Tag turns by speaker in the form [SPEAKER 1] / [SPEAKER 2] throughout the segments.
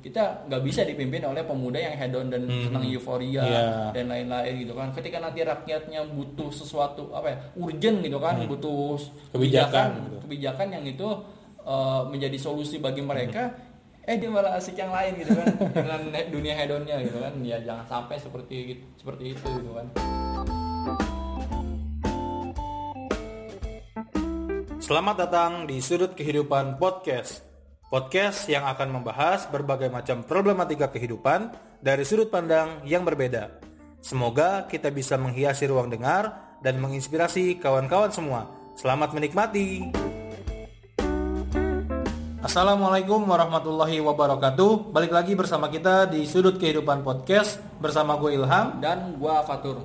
[SPEAKER 1] kita nggak bisa dipimpin oleh pemuda yang hedon dan
[SPEAKER 2] Hmm.
[SPEAKER 1] senang euforia
[SPEAKER 2] Iya.
[SPEAKER 1] dan lain-lain gitu kan ketika nanti rakyatnya butuh sesuatu apa ya urgent gitu kan butuh
[SPEAKER 2] Hmm. Kebijakan gitu.
[SPEAKER 1] kebijakan yang itu eh, menjadi solusi bagi mereka eh dia malah asik yang lain gitu kan dengan dunia hedonnya gitu kan ya jangan sampai seperti seperti itu gitu kan
[SPEAKER 2] Selamat datang di Sudut Kehidupan Podcast. Podcast yang akan membahas berbagai macam problematika kehidupan dari sudut pandang yang berbeda. Semoga kita bisa menghiasi ruang dengar dan menginspirasi kawan-kawan semua. Selamat menikmati. Assalamualaikum warahmatullahi wabarakatuh. Balik lagi bersama kita di Sudut Kehidupan Podcast bersama gue Ilham.
[SPEAKER 1] dan gua Fatur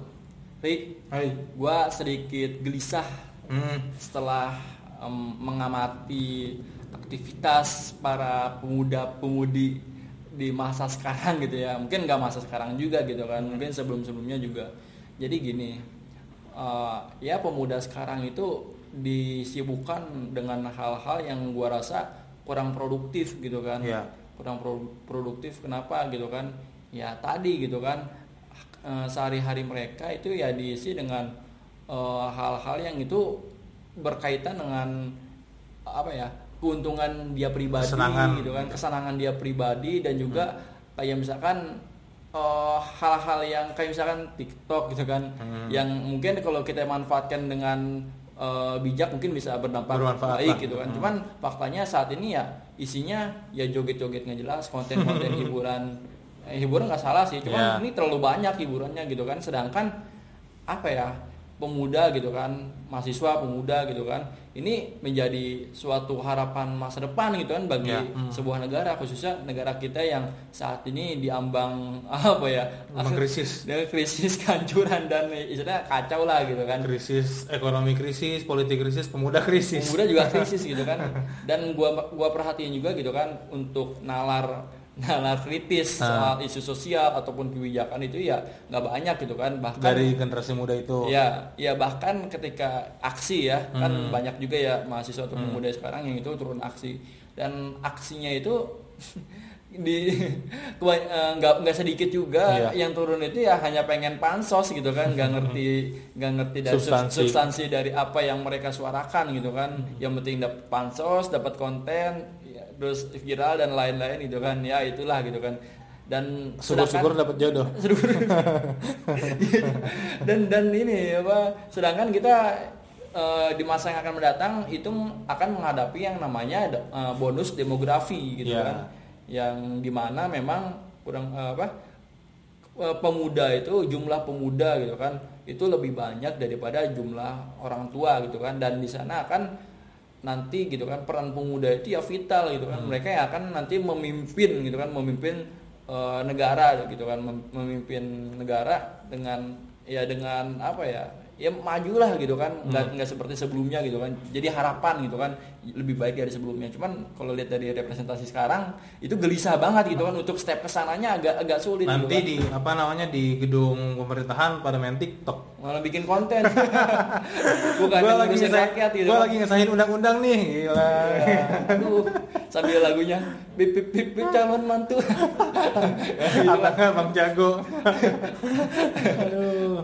[SPEAKER 1] Ri
[SPEAKER 2] Hai.
[SPEAKER 1] gua sedikit gelisah
[SPEAKER 2] Hmm,
[SPEAKER 1] setelah em, mengamati aktivitas para pemuda-pemudi di masa sekarang gitu ya. Mungkin nggak masa sekarang juga gitu kan. Mungkin sebelum-sebelumnya juga. Jadi gini eh, ya pemuda sekarang itu disibukkan dengan hal-hal yang gua rasa kurang produktif gitu kan.
[SPEAKER 2] Iya.
[SPEAKER 1] kurang pro- produktif. Kenapa gitu kan? Ya tadi gitu kan. Eh, sehari-hari mereka itu ya diisi dengan eh, hal-hal yang itu berkaitan dengan apa ya keuntungan dia pribadi
[SPEAKER 2] Kesenangan.
[SPEAKER 1] gitu kan kesenangan dia pribadi dan juga kayak misalkan eh, hal-hal yang kayak misalkan TikTok gitu kan
[SPEAKER 2] Hmm.
[SPEAKER 1] yang mungkin kalau kita manfaatkan dengan eh, bijak mungkin bisa berdampak
[SPEAKER 2] Bermanfaat
[SPEAKER 1] baik
[SPEAKER 2] lah.
[SPEAKER 1] gitu kan
[SPEAKER 2] Hmm.
[SPEAKER 1] cuman faktanya saat ini ya isinya ya joget-joget nggak jelas konten-konten hiburan eh, hiburan nggak salah sih cuman ini terlalu banyak hiburannya gitu kan sedangkan apa ya pemuda gitu kan mahasiswa pemuda gitu kan ini menjadi suatu harapan masa depan gitu kan bagi
[SPEAKER 2] Ya, hmm.
[SPEAKER 1] sebuah negara khususnya negara kita yang saat ini diambang apa ya
[SPEAKER 2] Ambang krisis.
[SPEAKER 1] krisis kehancuran dan istilahnya kacau lah gitu kan
[SPEAKER 2] krisis ekonomi krisis, politik krisis, pemuda krisis.
[SPEAKER 1] pemuda juga krisis gitu kan dan gua gua perhatiin juga gitu kan untuk nalar nalar kritis
[SPEAKER 2] Ah.
[SPEAKER 1] soal isu sosial ataupun kebijakan itu ya nggak banyak gitu kan bahkan
[SPEAKER 2] dari generasi muda itu.
[SPEAKER 1] ya ya bahkan ketika aksi ya kan
[SPEAKER 2] Hmm.
[SPEAKER 1] banyak juga ya mahasiswa atau pemuda sekarang yang itu turun aksi dan aksinya itu di eh, nggak nggak sedikit juga
[SPEAKER 2] Iya.
[SPEAKER 1] yang turun itu ya hanya pengen pansos gitu kan nggak ngerti nggak ngerti dari sub-
[SPEAKER 2] Substansi.
[SPEAKER 1] substansi dari apa yang mereka suarakan gitu kan
[SPEAKER 2] Hmm.
[SPEAKER 1] yang penting dapat pansos dapat konten terus viral dan lain-lain gitu kan ya itulah gitu kan dan
[SPEAKER 2] Syukur-syukur dapat jodoh.
[SPEAKER 1] Syukur. dan dan ini apa sedangkan kita eh, di masa yang akan mendatang itu akan menghadapi yang namanya eh, bonus demografi gitu
[SPEAKER 2] Ya.
[SPEAKER 1] kan yang di mana memang kurang eh, apa pemuda itu jumlah pemuda gitu kan itu lebih banyak daripada jumlah orang tua gitu kan dan di sana akan nanti gitu kan peran pemuda itu ya vital gitu kan. Mereka yang akan nanti memimpin gitu kan memimpin eh, negara gitu kan mem- memimpin negara dengan ya dengan apa ya ya majulah gitu kan nggak nggak seperti sebelumnya gitu kan jadi harapan gitu kan lebih baik dari sebelumnya cuman kalau lihat dari representasi sekarang itu gelisah banget gitu kan untuk step ke sananya agak agak sulit gitu
[SPEAKER 2] Nanti
[SPEAKER 1] kan.
[SPEAKER 2] di apa namanya di gedung pemerintahan pada main TikTok.
[SPEAKER 1] malah bikin konten bukan
[SPEAKER 2] Gua lagi ngesahin,
[SPEAKER 1] rakyat gitu
[SPEAKER 2] gua
[SPEAKER 1] kan.
[SPEAKER 2] lagi ngesahin undang-undang nih, gila.
[SPEAKER 1] Ya, aduh, sambil lagunya bip bip bip, bip calon mantu
[SPEAKER 2] Atangnya Bang Jago. Aduh.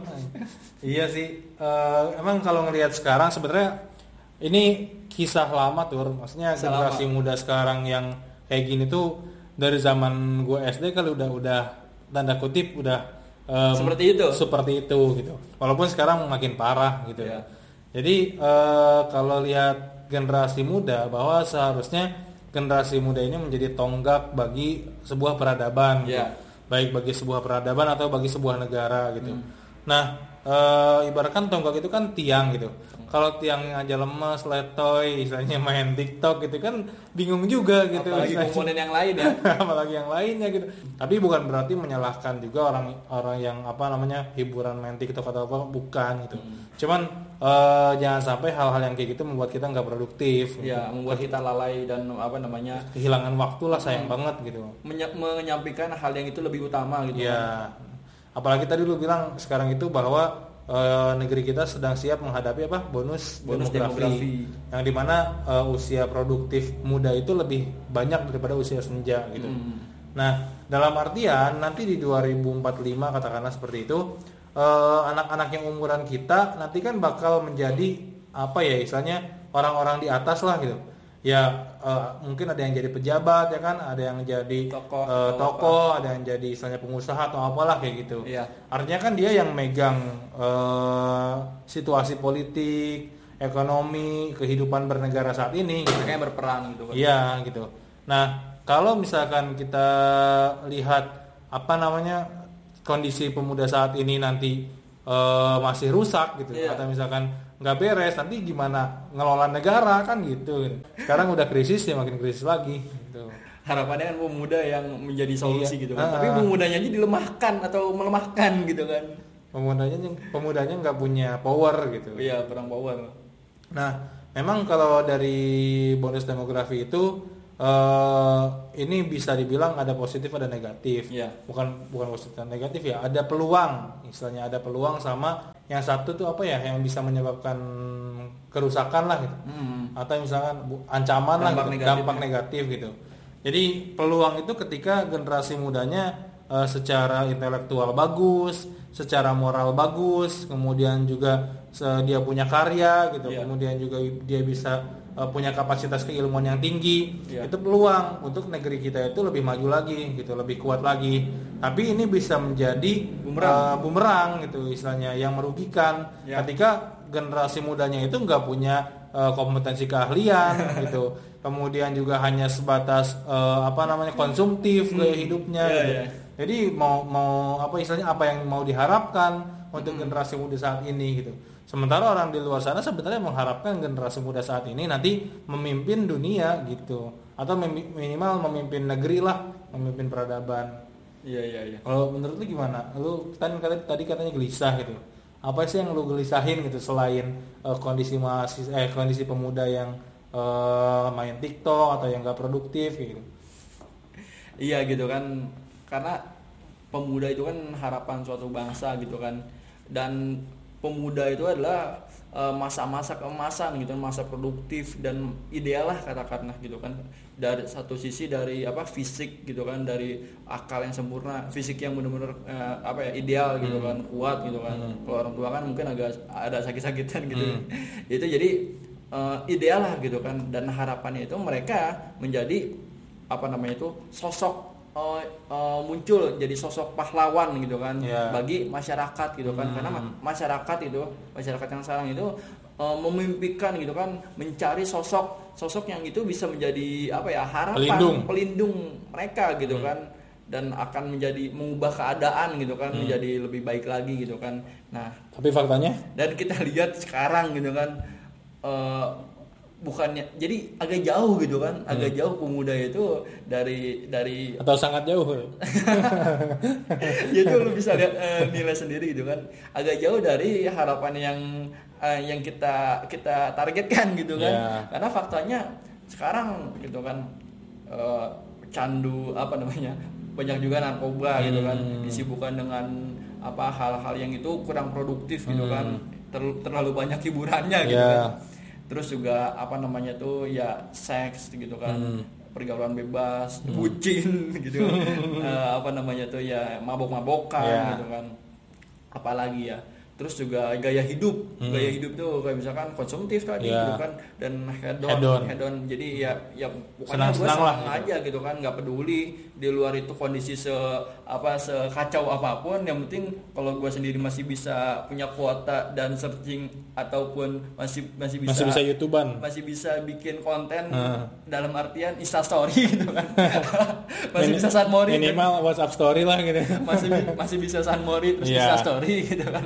[SPEAKER 2] Iya sih. Eh, emang kalau ngelihat sekarang sebenarnya ini kisah lama tuh. Maksudnya
[SPEAKER 1] Kisah
[SPEAKER 2] generasi muda sekarang yang kayak gini tuh dari zaman gue SD kalau udah udah tanda kutip udah em,
[SPEAKER 1] Seperti itu.
[SPEAKER 2] Seperti itu gitu. Walaupun sekarang makin parah gitu.
[SPEAKER 1] Iya.
[SPEAKER 2] Jadi eh, kalau lihat generasi muda bahwa seharusnya generasi muda ini menjadi tonggak bagi sebuah peradaban gitu.
[SPEAKER 1] Iya.
[SPEAKER 2] Baik bagi sebuah peradaban atau bagi sebuah negara gitu.
[SPEAKER 1] Hmm.
[SPEAKER 2] Nah, eh, ibaratkan tonggak itu kan tiang gitu. Kalau tiang aja lemes, letoy, istilahnya main TikTok gitu kan bingung juga gitu.
[SPEAKER 1] apalagi
[SPEAKER 2] istilahnya.
[SPEAKER 1] komponen yang lain ya
[SPEAKER 2] apalagi yang lainnya gitu. Tapi bukan berarti menyalahkan juga orang orang yang apa namanya hiburan main TikTok atau apa bukan gitu.
[SPEAKER 1] Hmm.
[SPEAKER 2] Cuman eh, jangan sampai hal-hal yang kayak gitu membuat kita nggak produktif. gitu.
[SPEAKER 1] ya membuat kita lalai dan apa namanya
[SPEAKER 2] Kehilangan waktu lah sayang
[SPEAKER 1] Hmm.
[SPEAKER 2] banget gitu.
[SPEAKER 1] menye- menyampaikan hal yang itu lebih utama gitu
[SPEAKER 2] Ya, apalagi tadi lu bilang sekarang itu bahwa eh, negeri kita sedang siap menghadapi apa bonus,
[SPEAKER 1] Bonus
[SPEAKER 2] demografi,
[SPEAKER 1] demografi.
[SPEAKER 2] yang di mana eh, usia produktif muda itu lebih banyak daripada usia senja gitu.
[SPEAKER 1] Hmm.
[SPEAKER 2] Nah, dalam artian nanti di 2045 katakanlah seperti itu, eh, anak-anak yang umuran kita nanti kan bakal menjadi apa ya istilahnya orang-orang di atas lah gitu. Ya eh, mungkin ada yang jadi pejabat ya kan, ada yang jadi
[SPEAKER 1] Tokoh,
[SPEAKER 2] eh,
[SPEAKER 1] atau
[SPEAKER 2] tokoh, ada yang jadi istilahnya pengusaha atau apalah kayak gitu.
[SPEAKER 1] Iya.
[SPEAKER 2] Artinya kan dia yang megang eh, situasi politik, ekonomi, kehidupan bernegara saat ini. Gitu.
[SPEAKER 1] Mereka yang berperang gitu kan.
[SPEAKER 2] Iya gitu. Nah kalau misalkan kita lihat apa namanya kondisi pemuda saat ini nanti eh, masih rusak gitu,
[SPEAKER 1] Iya.
[SPEAKER 2] atau misalkan nggak beres, nanti gimana ngelola negara kan gitu. Sekarang udah krisis ya makin krisis lagi. Gitu.
[SPEAKER 1] Harapannya kan pemuda yang menjadi solusi
[SPEAKER 2] Iya.
[SPEAKER 1] gitu kan.
[SPEAKER 2] Ah.
[SPEAKER 1] Tapi pemudanya aja dilemahkan atau melemahkan gitu kan.
[SPEAKER 2] Pemudanya pemudanya nggak punya power gitu.
[SPEAKER 1] Iya, perang power.
[SPEAKER 2] Nah, memang kalau dari bonus demografi itu eh, ini bisa dibilang ada positif ada negatif.
[SPEAKER 1] Iya.
[SPEAKER 2] Bukan bukan positif dan negatif ya, ada peluang. Istilahnya ada peluang sama yang satu tuh apa ya yang bisa menyebabkan kerusakan lah gitu.
[SPEAKER 1] Hmm.
[SPEAKER 2] Atau misalkan ancaman lah
[SPEAKER 1] Dampak
[SPEAKER 2] gitu,
[SPEAKER 1] negatif
[SPEAKER 2] dampak
[SPEAKER 1] ya.
[SPEAKER 2] negatif gitu. Jadi peluang itu ketika generasi mudanya eh, secara intelektual bagus, secara moral bagus, kemudian juga dia punya karya gitu,
[SPEAKER 1] Iya.
[SPEAKER 2] kemudian juga dia bisa eh, punya kapasitas keilmuan yang tinggi,
[SPEAKER 1] Iya.
[SPEAKER 2] itu peluang untuk negeri kita itu lebih maju lagi gitu, lebih kuat lagi. Tapi ini bisa menjadi
[SPEAKER 1] Bumerang.
[SPEAKER 2] eh, bumerang gitu istilahnya yang merugikan
[SPEAKER 1] Ya.
[SPEAKER 2] ketika generasi mudanya itu nggak punya eh, kompetensi keahlian gitu kemudian juga hanya sebatas eh, apa namanya konsumtif gaya hidupnya
[SPEAKER 1] Iya,
[SPEAKER 2] gitu
[SPEAKER 1] iya.
[SPEAKER 2] jadi mau mau apa istilahnya apa yang mau diharapkan untuk generasi muda saat ini gitu sementara orang di luar sana sebenarnya mengharapkan generasi muda saat ini nanti memimpin dunia gitu atau minimal memimpin negeri lah memimpin peradaban
[SPEAKER 1] Iya, iya, iya.
[SPEAKER 2] kalau menurut lu gimana? Lu kan kata- tadi katanya gelisah gitu. Apa sih yang lu gelisahin gitu selain eh, kondisi mahasiswa eh kondisi pemuda yang eh, main TikTok atau yang gak produktif gitu.
[SPEAKER 1] Iya gitu kan karena pemuda itu kan harapan suatu bangsa gitu kan dan pemuda itu adalah eh, masa-masa keemasan gitu masa produktif dan ideal lah katakanlah gitu kan. Dari satu sisi dari apa fisik gitu kan dari akal yang sempurna fisik yang benar-benar eh, apa ya ideal gitu kan kuat gitu kan. Kalau orang tua kan mungkin agak ada sakit-sakitan gitu. Itu jadi eh, ideal lah gitu kan. Dan harapannya itu mereka menjadi apa namanya itu sosok eh, eh, muncul jadi sosok pahlawan gitu kan
[SPEAKER 2] Ya.
[SPEAKER 1] bagi masyarakat gitu kan. Karena ma- masyarakat itu masyarakat yang sekarang itu eh, memimpikan gitu kan mencari sosok sosok yang itu bisa menjadi apa ya harapan
[SPEAKER 2] Pelindung.
[SPEAKER 1] pelindung mereka gitu kan. Dan akan menjadi mengubah keadaan gitu kan menjadi lebih baik lagi gitu kan. Nah
[SPEAKER 2] Tapi faktanya?
[SPEAKER 1] dan kita lihat sekarang gitu kan eh, bukannya jadi agak jauh gitu kan agak jauh pemuda itu dari dari
[SPEAKER 2] atau sangat jauh.
[SPEAKER 1] ya itu lu bisa lihat eh, nilai sendiri gitu kan agak jauh dari harapan yang eh, yang kita kita targetkan gitu kan
[SPEAKER 2] Ya.
[SPEAKER 1] karena faktanya sekarang gitu kan eh, candu apa namanya banyak juga narkoba gitu kan
[SPEAKER 2] Hmm.
[SPEAKER 1] disibukkan dengan apa hal-hal yang itu kurang produktif gitu kan Ter- terlalu banyak hiburannya gitu
[SPEAKER 2] Hmm. Ya.
[SPEAKER 1] kan terus juga apa namanya tuh ya seks gitu kan
[SPEAKER 2] Hmm.
[SPEAKER 1] pergaulan bebas bucin gitu Eh, apa namanya tuh ya mabok-mabokan
[SPEAKER 2] Ya.
[SPEAKER 1] gitu kan apalagi ya terus juga gaya hidup gaya hidup tuh kayak misalkan konsumtif tadi
[SPEAKER 2] Ya.
[SPEAKER 1] gitu kan dan hedon
[SPEAKER 2] Hedon.
[SPEAKER 1] hedon jadi ya ya pokoknya gue
[SPEAKER 2] Senang-senang lah
[SPEAKER 1] senang
[SPEAKER 2] gitu.
[SPEAKER 1] aja gitu kan nggak peduli di luar itu kondisi se apa sekacau apa pun yang penting kalau gue sendiri masih bisa punya kuota dan searching ataupun masih masih bisa
[SPEAKER 2] Masih bisa YouTubean.
[SPEAKER 1] masih bisa bikin konten
[SPEAKER 2] Nah.
[SPEAKER 1] dalam artian Insta Story gitu kan masih bisa San Mori kan?
[SPEAKER 2] Minimal WhatsApp story lah gitu.
[SPEAKER 1] masih masih bisa San Mori terus
[SPEAKER 2] Iya.
[SPEAKER 1] Insta Story gitu kan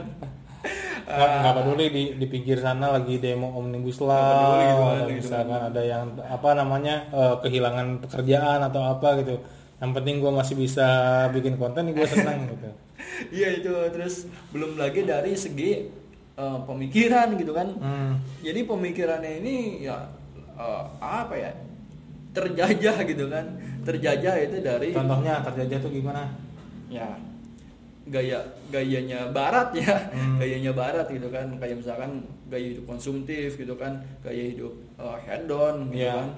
[SPEAKER 2] nggak nggak peduli di di pinggir sana lagi demo omnibus law
[SPEAKER 1] gitu kan, gitu
[SPEAKER 2] misalkan ada yang apa namanya eh, kehilangan pekerjaan atau apa gitu yang penting gue masih bisa bikin konten gue senang gitu.
[SPEAKER 1] Iya itu. Terus belum lagi dari segi eh, pemikiran gitu kan.
[SPEAKER 2] Hmm.
[SPEAKER 1] jadi pemikirannya ini ya eh, apa ya terjajah gitu kan. Terjajah itu dari
[SPEAKER 2] contohnya terjajah tuh gimana?
[SPEAKER 1] Ya gaya gayanya barat ya.
[SPEAKER 2] Hmm.
[SPEAKER 1] gayanya barat gitu kan. Kayak misalkan gaya hidup konsumtif gitu kan. Gaya hidup uh, hedon gitu
[SPEAKER 2] Iya.
[SPEAKER 1] kan.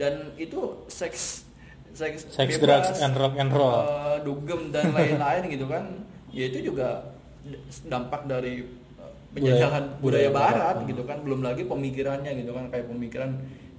[SPEAKER 1] Dan itu seks seks,
[SPEAKER 2] Sex,
[SPEAKER 1] bebas,
[SPEAKER 2] drugs, and rock and roll.
[SPEAKER 1] eh, dugem dan lain-lain gitu kan. Ya itu juga dampak dari eh, penjajahan budaya,
[SPEAKER 2] budaya
[SPEAKER 1] barat,
[SPEAKER 2] barat.
[SPEAKER 1] gitu kan. Belum lagi pemikirannya gitu kan. Kayak pemikiran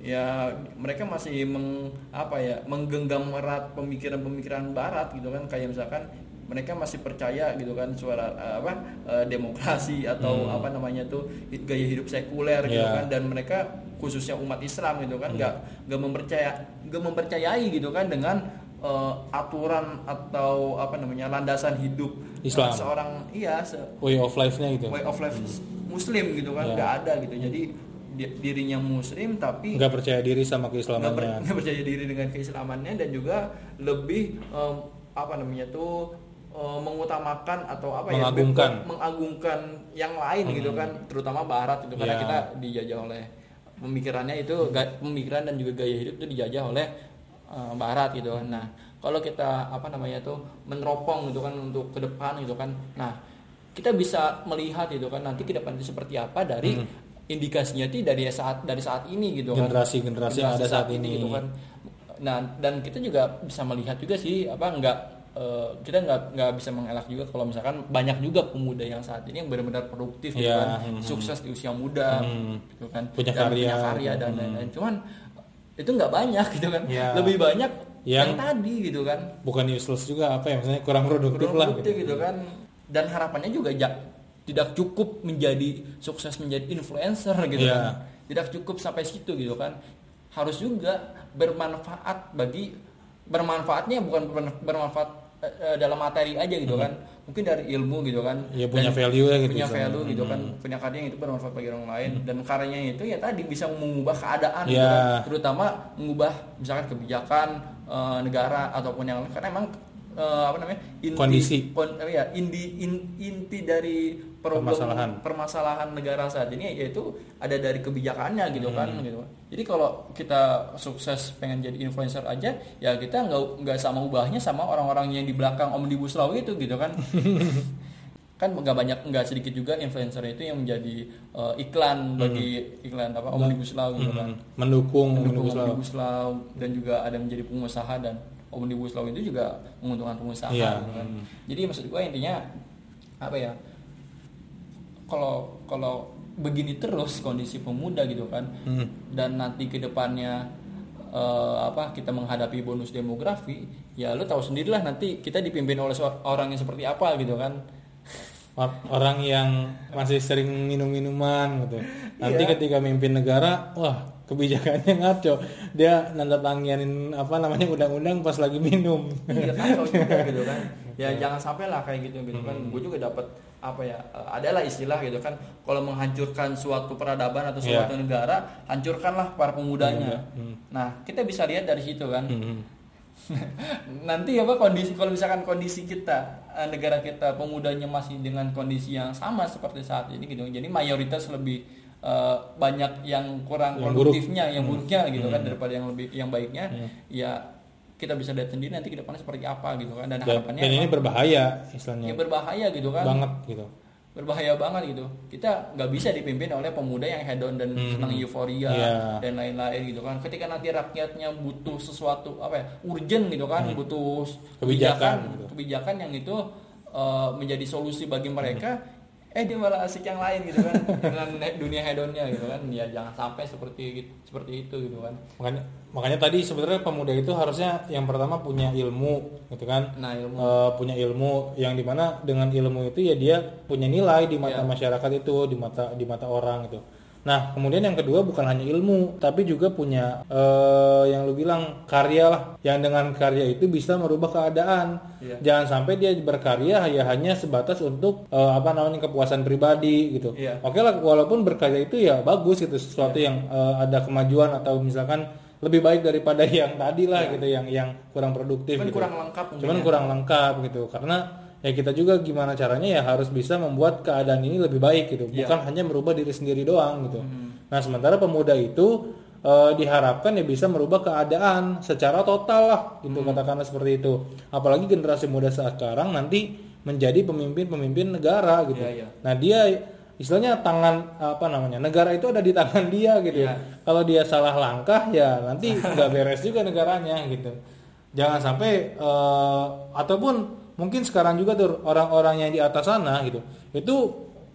[SPEAKER 1] ya mereka masih meng, apa ya menggenggam erat pemikiran-pemikiran barat gitu kan. Kayak misalkan mereka masih percaya gitu kan suara eh, apa eh, demokrasi atau
[SPEAKER 2] Hmm.
[SPEAKER 1] apa namanya tuh gaya hidup sekuler gitu
[SPEAKER 2] Ya.
[SPEAKER 1] kan. Dan mereka khususnya umat Islam gitu kan nggak nggak mempercaya nggak mempercayai gitu kan dengan eh, aturan atau apa namanya landasan hidup
[SPEAKER 2] Islam.
[SPEAKER 1] seorang iya se-
[SPEAKER 2] way of life-nya gitu.
[SPEAKER 1] Way of life muslim gitu kan nggak ada gitu. Jadi di- dirinya muslim tapi
[SPEAKER 2] nggak percaya diri sama
[SPEAKER 1] nggak
[SPEAKER 2] keislamannya
[SPEAKER 1] nggak percaya diri dengan keislamannya dan juga lebih em, apa namanya tuh em, mengutamakan atau apa
[SPEAKER 2] Mengagungkan.
[SPEAKER 1] ya mengagungkan yang lain gitu kan terutama barat itu karena
[SPEAKER 2] Ya.
[SPEAKER 1] kita dijajah oleh pemikirannya itu pemikiran dan juga gaya hidup itu dijajah oleh eh, barat gitu kan nah kalau kita apa namanya tuh meneropong gitu kan untuk ke depan gitu kan nah kita bisa melihat gitu kan nanti ke depan itu seperti apa dari indikasinya itu dari saat dari saat ini gitu kan
[SPEAKER 2] Generasi-generasi yang ada saat ini.
[SPEAKER 1] gitu kan nah dan kita juga bisa melihat juga sih apa enggak eh, kita nggak nggak bisa mengelak juga kalau misalkan banyak juga pemuda yang saat ini yang benar-benar produktif gitu
[SPEAKER 2] Iya,
[SPEAKER 1] kan
[SPEAKER 2] hmm.
[SPEAKER 1] sukses di usia muda
[SPEAKER 2] Hmm.
[SPEAKER 1] gitu kan
[SPEAKER 2] Punya
[SPEAKER 1] dan
[SPEAKER 2] karya.
[SPEAKER 1] punya karya dan
[SPEAKER 2] Hmm.
[SPEAKER 1] lain-lain cuman itu nggak banyak gitu kan
[SPEAKER 2] Iya.
[SPEAKER 1] lebih banyak yang,
[SPEAKER 2] Yang-
[SPEAKER 1] tadi gitu kan
[SPEAKER 2] bukan useless juga apa ya misalnya kurang produktif
[SPEAKER 1] kurang
[SPEAKER 2] lah
[SPEAKER 1] produktif gitu kan dan harapannya juga ja- tidak cukup menjadi sukses menjadi influencer gitu
[SPEAKER 2] Iya.
[SPEAKER 1] kan tidak cukup sampai situ gitu kan harus juga bermanfaat bagi bermanfaatnya bukan ber- bermanfaat eh, dalam materi aja gitu kan. Mungkin dari ilmu gitu kan.
[SPEAKER 2] Ya, punya
[SPEAKER 1] Dan
[SPEAKER 2] value ya gitu
[SPEAKER 1] punya
[SPEAKER 2] misalnya.
[SPEAKER 1] value gitu kan. Punya karya yang itu bermanfaat bagi orang lain. Dan karyanya itu ya tadi bisa mengubah keadaan gitu
[SPEAKER 2] Ya.
[SPEAKER 1] kan. Terutama mengubah misalkan kebijakan eh, negara ataupun yang lain. Karena emang eh, apa namanya inti
[SPEAKER 2] Kondisi.
[SPEAKER 1] kon- ya inti in- inti dari problem
[SPEAKER 2] Permasalahan.
[SPEAKER 1] permasalahan negara saat ini yaitu ada dari kebijakannya gitu kan
[SPEAKER 2] Hmm.
[SPEAKER 1] gitu jadi kalau kita sukses pengen jadi influencer aja ya kita nggak nggak sama ubahnya sama orang-orang yang di belakang omnibus law itu gitu kan kan nggak banyak nggak sedikit juga influencer itu yang menjadi eh, iklan bagi iklan apa omnibus law gitu kan
[SPEAKER 2] Hmm. mendukung
[SPEAKER 1] mendukung
[SPEAKER 2] omnibus law.
[SPEAKER 1] omnibus law dan juga ada menjadi pengusaha dan omnibus law itu juga menguntungkan pengusaha
[SPEAKER 2] Iya.
[SPEAKER 1] gitu kan.
[SPEAKER 2] Hmm.
[SPEAKER 1] Jadi maksud gue intinya apa ya? Kalau kalau begini terus kondisi pemuda gitu kan.
[SPEAKER 2] Hmm.
[SPEAKER 1] dan nanti ke depannya eh, apa kita menghadapi bonus demografi ya lu tahu sendirilah nanti kita dipimpin oleh orang yang seperti apa gitu kan.
[SPEAKER 2] Or- orang yang masih sering minum minuman gitu. Nanti
[SPEAKER 1] Iya.
[SPEAKER 2] ketika mimpin negara wah kebijakannya ngaco. Dia nanda tanganin apa namanya undang-undang pas lagi minum.
[SPEAKER 1] Iya kacau juga gitu kan ya jangan sampai lah kayak gitu gitu kan
[SPEAKER 2] Hmm.
[SPEAKER 1] gue juga dapat apa ya eh, adalah istilah gitu kan kalau menghancurkan suatu peradaban atau
[SPEAKER 2] Iya.
[SPEAKER 1] suatu negara hancurkanlah para pemudanya
[SPEAKER 2] Hmm.
[SPEAKER 1] nah kita bisa lihat dari situ kan
[SPEAKER 2] Hmm.
[SPEAKER 1] nanti apa kondisi kalau misalkan kondisi kita eh, negara kita pemudanya masih dengan kondisi yang sama seperti saat ini gitu jadi mayoritas lebih eh, banyak yang kurang
[SPEAKER 2] Yang buruk.
[SPEAKER 1] produktifnya yang
[SPEAKER 2] Hmm.
[SPEAKER 1] buruknya gitu kan
[SPEAKER 2] Hmm.
[SPEAKER 1] daripada yang lebih yang baiknya
[SPEAKER 2] Hmm.
[SPEAKER 1] ya kita bisa lihat sendiri nanti ke depannya seperti apa gitu kan dan
[SPEAKER 2] dan,
[SPEAKER 1] harapannya
[SPEAKER 2] dan ini
[SPEAKER 1] emang
[SPEAKER 2] berbahaya istilahnya
[SPEAKER 1] ya berbahaya gitu kan
[SPEAKER 2] banget gitu
[SPEAKER 1] berbahaya banget gitu kita nggak bisa dipimpin oleh pemuda yang hedon dan
[SPEAKER 2] Hmm.
[SPEAKER 1] senang euforia
[SPEAKER 2] Iya.
[SPEAKER 1] dan lain-lain gitu kan ketika nanti rakyatnya butuh sesuatu apa ya urgent gitu kan
[SPEAKER 2] Hmm.
[SPEAKER 1] butuh
[SPEAKER 2] Kebijakan
[SPEAKER 1] kebijakan
[SPEAKER 2] gitu.
[SPEAKER 1] kebijakan yang itu eh, menjadi solusi bagi mereka
[SPEAKER 2] Hmm.
[SPEAKER 1] Eh dia malah asik yang lain gitu kan. Dengan dunia hedonnya gitu kan. Ya jangan sampai seperti gitu- seperti itu gitu kan.
[SPEAKER 2] Makanya makanya tadi sebenarnya pemuda itu harusnya yang pertama punya ilmu gitu kan.
[SPEAKER 1] Nah ilmu.
[SPEAKER 2] Eh, punya ilmu yang di mana dengan ilmu itu ya dia punya nilai di mata
[SPEAKER 1] Iya.
[SPEAKER 2] masyarakat itu di mata di mata orang gitu nah kemudian yang kedua bukan hanya ilmu tapi juga punya eh, yang lu bilang karya lah yang dengan karya itu bisa merubah keadaan
[SPEAKER 1] Iya.
[SPEAKER 2] jangan sampai dia berkarya ya hanya sebatas untuk eh, apa namanya kepuasan pribadi gitu
[SPEAKER 1] Iya.
[SPEAKER 2] oke lah walaupun berkarya itu ya bagus gitu sesuatu yang eh, ada kemajuan atau misalkan lebih baik daripada yang tadi lah
[SPEAKER 1] Iya.
[SPEAKER 2] gitu yang yang kurang produktif
[SPEAKER 1] cuman
[SPEAKER 2] gitu.
[SPEAKER 1] kurang lengkap
[SPEAKER 2] Cuman
[SPEAKER 1] ya.
[SPEAKER 2] kurang lengkap gitu karena ya kita juga gimana caranya ya harus bisa membuat keadaan ini lebih baik gitu
[SPEAKER 1] Iya.
[SPEAKER 2] bukan hanya merubah diri sendiri doang gitu
[SPEAKER 1] Hmm.
[SPEAKER 2] nah sementara pemuda itu eh, diharapkan ya bisa merubah keadaan secara total lah gitu
[SPEAKER 1] Hmm.
[SPEAKER 2] katakanlah seperti itu apalagi generasi muda sekarang nanti menjadi pemimpin-pemimpin negara gitu
[SPEAKER 1] Iya, iya.
[SPEAKER 2] nah dia istilahnya tangan apa namanya negara itu ada di tangan dia gitu
[SPEAKER 1] Iya.
[SPEAKER 2] kalau dia salah langkah ya nanti nggak beres juga negaranya gitu jangan sampai eh, ataupun mungkin sekarang juga tuh orang-orang yang di atas sana gitu itu